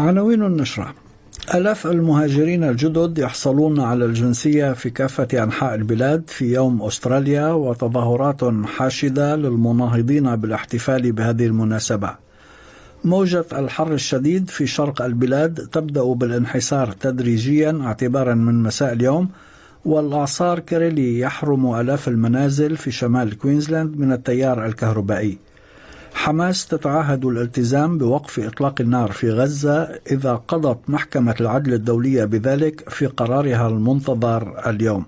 عناوين النشرة آلاف المهاجرين الجدد يحصلون على الجنسية في كافة أنحاء البلاد في يوم أستراليا وتظاهرات حاشدة للمناهضين بالاحتفال بهذه المناسبة. موجة الحر الشديد في شرق البلاد تبدأ بالانحسار تدريجيا اعتبارا من مساء اليوم والإعصار كاريلي يحرم آلاف المنازل في شمال كوينزلاند من التيار الكهربائي. حماس تتعهد الالتزام بوقف إطلاق النار في غزة إذا قضت محكمة العدل الدولية بذلك في قرارها المنتظر اليوم.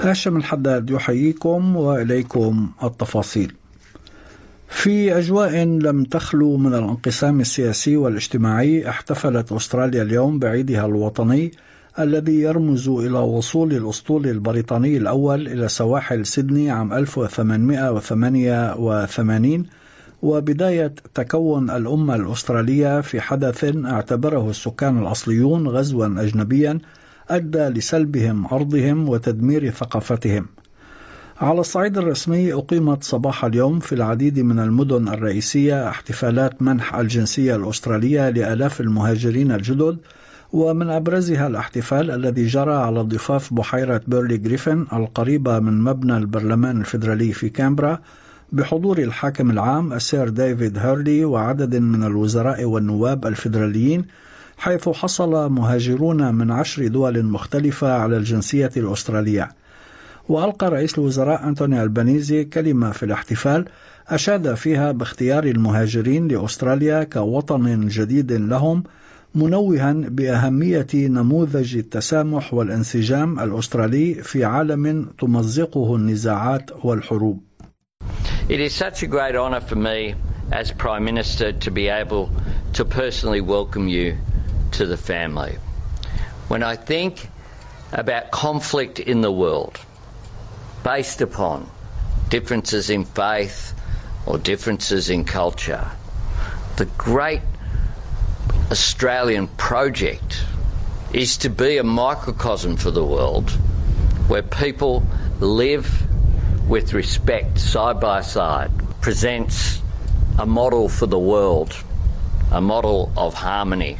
هاشم الحداد يحييكم وإليكم التفاصيل. في أجواء لم تخلو من الانقسام السياسي والاجتماعي احتفلت أستراليا اليوم بعيدها الوطني الذي يرمز إلى وصول الأسطول البريطاني الأول إلى سواحل سيدني عام 1888 وبداية تكون الأمة الأسترالية في حدث اعتبره السكان الأصليون غزوا أجنبيا أدى لسلبهم أرضهم وتدمير ثقافتهم. على الصعيد الرسمي أقيمت صباح اليوم في العديد من المدن الرئيسية احتفالات منح الجنسية الأسترالية لآلاف المهاجرين الجدد ومن أبرزها الاحتفال الذي جرى على ضفاف بحيرة بيرلي جريفن القريبة من مبنى البرلمان الفيدرالي في كانبرا بحضور الحاكم العام السير ديفيد هيرلي وعدد من الوزراء والنواب الفيدراليين حيث حصل مهاجرون من عشر دول مختلفة على الجنسية الأسترالية. وألقى رئيس الوزراء أنتوني ألبانيزي كلمة في الاحتفال أشاد فيها باختيار المهاجرين لأستراليا كوطن جديد لهم منوها باهميه نموذج التسامح والانسجام الاسترالي في عالم تمزقه النزاعات والحروب. It is such a great honour for me as Prime Minister to be able to personally welcome you to the family. When I think about conflict in the world based upon differences in faith or differences in culture, the great Australian project is to be a microcosm for the world where people live with respect side by side, presents a model for the world, a model of harmony.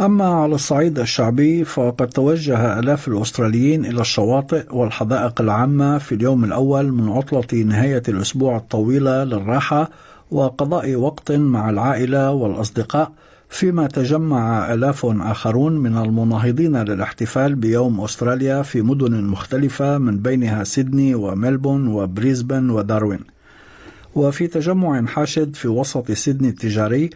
أما على الصعيد الشعبي فقد توجه آلاف الأستراليين إلى الشواطئ والحدائق العامة في اليوم الأول من عطلة نهاية الأسبوع الطويلة للراحة وقضاء وقت مع العائلة والأصدقاء فيما تجمع آلاف آخرون من المناهضين للاحتفال بيوم أستراليا في مدن مختلفة من بينها سيدني وملبون وبريسبن وداروين. وفي تجمع حاشد في وسط سيدني التجاري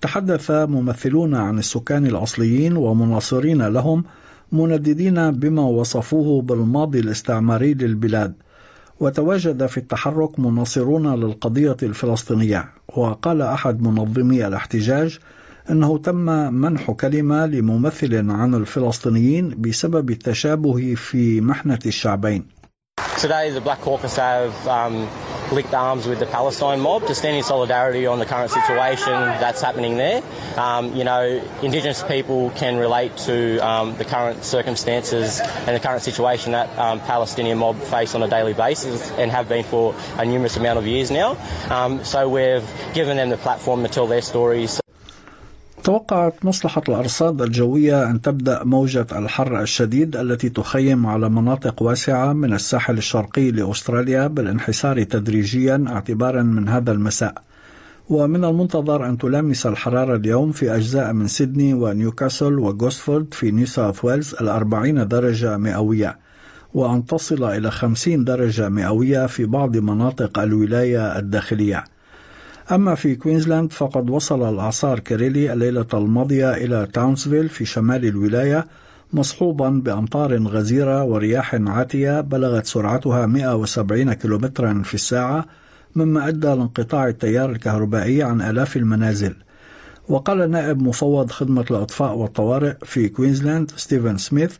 تحدث ممثلون عن السكان الأصليين ومناصرين لهم منددين بما وصفوه بالماضي الاستعماري للبلاد. وتواجد في التحرك مناصرون للقضية الفلسطينية. وقال أحد منظمي الاحتجاج أنه تم منح كلمة لممثل عن الفلسطينيين بسبب التشابه في محنة الشعبين. Today the Black Caucus have um, linked arms with the Palestine mob to stand in solidarity on the current situation that's happening there. Um, you know, Indigenous people can relate to um, the current circumstances and the current situation that um, Palestinian mob face on a daily basis and have been for a numerous amount of years now. Um, so we've given them the platform to tell their stories. توقعت مصلحة الأرصاد الجوية أن تبدأ موجة الحر الشديد التي تخيم على مناطق واسعة من الساحل الشرقي لأستراليا بالانحسار تدريجيا اعتبارا من هذا المساء. ومن المنتظر أن تلامس الحرارة اليوم في أجزاء من سيدني ونيوكاسل وغوسفورد في نيو ساوث ويلز الأربعين درجة مئوية وأن تصل إلى خمسين درجة مئوية في بعض مناطق الولاية الداخلية. أما في كوينزلاند فقد وصل الإعصار كيريلي الليلة الماضية إلى تاونسفيل في شمال الولاية مصحوبا بأمطار غزيرة ورياح عاتية بلغت سرعتها 170 كم في الساعة مما أدى لانقطاع التيار الكهربائي عن آلاف المنازل. وقال نائب مفوض خدمة الإطفاء والطوارئ في كوينزلاند ستيفن سميث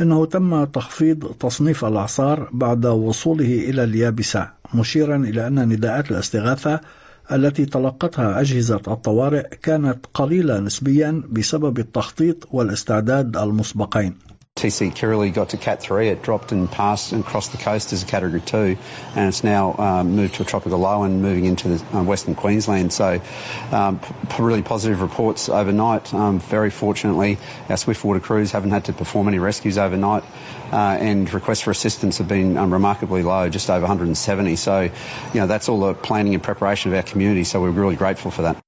أنه تم تخفيض تصنيف الأعصار بعد وصوله إلى اليابسة مشيرا إلى أن نداءات الاستغاثة التي تلقتها أجهزة الطوارئ كانت قليلة نسبيا بسبب التخطيط والاستعداد المسبقين. TC Kirrily got to Cat 3. It dropped and passed and crossed the coast as a Category 2, and it's now um, moved to a tropical low and moving into the, uh, Western Queensland. So, um, p- really positive reports overnight. Um, very fortunately, our swiftwater crews haven't had to perform any rescues overnight, uh, and requests for assistance have been um, remarkably low, just over 170. So, you know, that's all the planning and preparation of our community, so we're really grateful for that.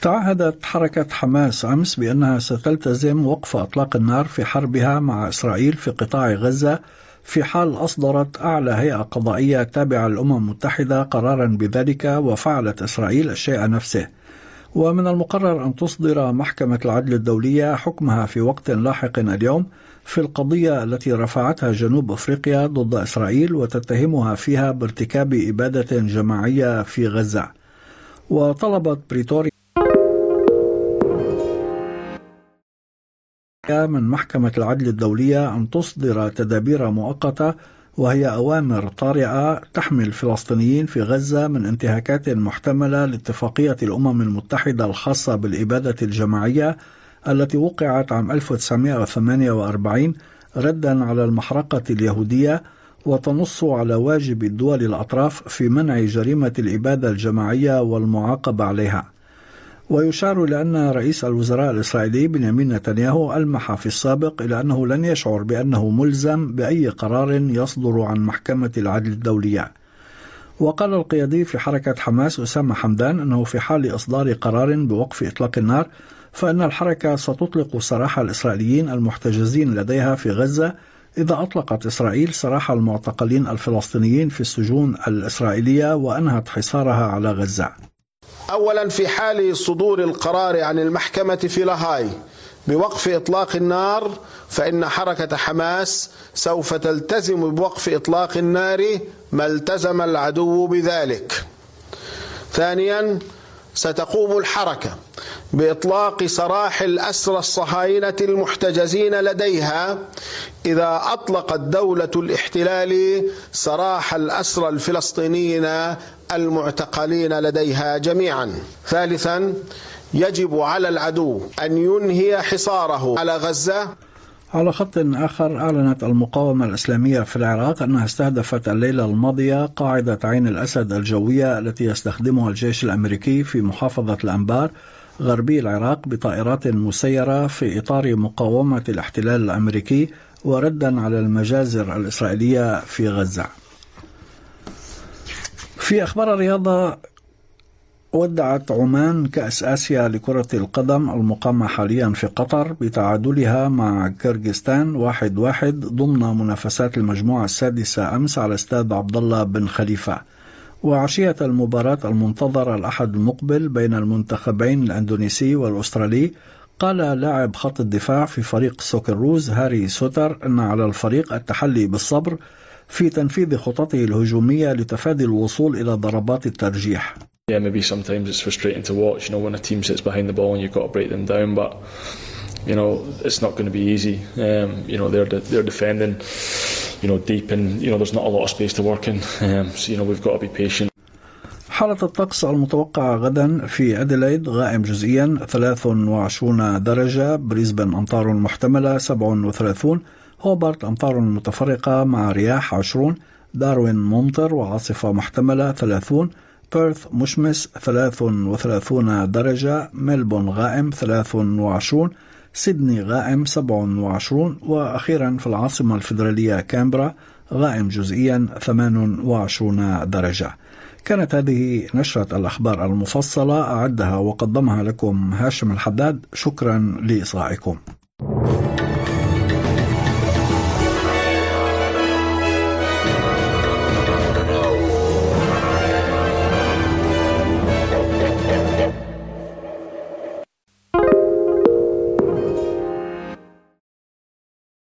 تعهدت حركة حماس أمس بأنها ستلتزم وقف أطلاق النار في حربها مع إسرائيل في قطاع غزة في حال أصدرت أعلى هيئة قضائية تابعة للأمم المتحدة قرارا بذلك وفعلت إسرائيل الشيء نفسه. ومن المقرر أن تصدر محكمة العدل الدولية حكمها في وقت لاحق اليوم في القضية التي رفعتها جنوب أفريقيا ضد إسرائيل وتتهمها فيها بارتكاب إبادة جماعية في غزة. وطلبت بريتوريا من محكمة العدل الدولية أن تصدر تدابير مؤقتة وهي أوامر طارئة تحمي الفلسطينيين في غزة من انتهاكات محتملة لاتفاقية الأمم المتحدة الخاصة بالإبادة الجماعية التي وقعت عام 1948 ردا على المحرقة اليهودية وتنص على واجب الدول الأطراف في منع جريمة الإبادة الجماعية والمعاقبة عليها. ويشار إلى أن رئيس الوزراء الإسرائيلي بنيامين نتنياهو ألمح في السابق إلى أنه لن يشعر بأنه ملزم بأي قرار يصدر عن محكمة العدل الدولية. وقال القيادي في حركة حماس أسامة حمدان أنه في حال إصدار قرار بوقف إطلاق النار فإن الحركة ستطلق سراح الإسرائيليين المحتجزين لديها في غزة إذا أطلقت إسرائيل سراح المعتقلين الفلسطينيين في السجون الإسرائيلية وأنهت حصارها على غزة. اولا في حال صدور القرار عن المحكمة في لاهاي بوقف إطلاق النار فإن حركة حماس سوف تلتزم بوقف إطلاق النار ما التزم العدو بذلك. ثانيا ستقوم الحركة بإطلاق سراح الأسرى الصهاينة المحتجزين لديها إذا أطلقت دولة الاحتلال سراح الأسرى الفلسطينيين المعتقلين لديها جميعا. ثالثا يجب على العدو أن ينهي حصاره على غزة على خط آخر أعلنت المقاومة الإسلامية في العراق أنها استهدفت الليلة الماضية قاعدة عين الأسد الجوية التي يستخدمها الجيش الأمريكي في محافظة الأنبار غربي العراق بطائرات مسيرة في إطار مقاومة الاحتلال الأمريكي وردا على المجازر الإسرائيلية في غزة. في أخبار الرياضة ودعت عمان كأس آسيا لكرة القدم المقامة حاليا في قطر بتعادلها مع كيرغستان واحد واحد ضمن منافسات المجموعة السادسة أمس على استاد عبد الله بن خليفة. وعشية المباراة المنتظرة الأحد المقبل بين المنتخبين الأندونيسي والأسترالي قال لاعب خط الدفاع في فريق سوكروز هاري سوتر أن على الفريق التحلي بالصبر في تنفيذ خططه الهجومية لتفادي الوصول إلى ضربات الترجيح yeah, maybe sometimes it's frustrating to watch, you know, when a team sits behind the ball and you've got to break them down, but you know, it's not going to be easy. Um, you know, they're de- they're defending, you know, deep and you know, there's not a lot of space to work in. Um, so you know, we've got to be patient. حالة الطقس المتوقعة غدا في أديلايد غائم جزئيا 23 درجة بريسبن أمطار محتملة 37 هوبارت أمطار متفرقة مع رياح 20 داروين ممطر وعاصفة محتملة 30 بيرث مشمس 33 درجة ملبون غائم 23 سيدني غائم 27 وأخيرا في العاصمة الفيدرالية كامبرا غائم جزئيا 28 درجة. كانت هذه نشرة الأخبار المفصلة أعدها وقدمها لكم هاشم الحداد. شكرا لإصغائكم.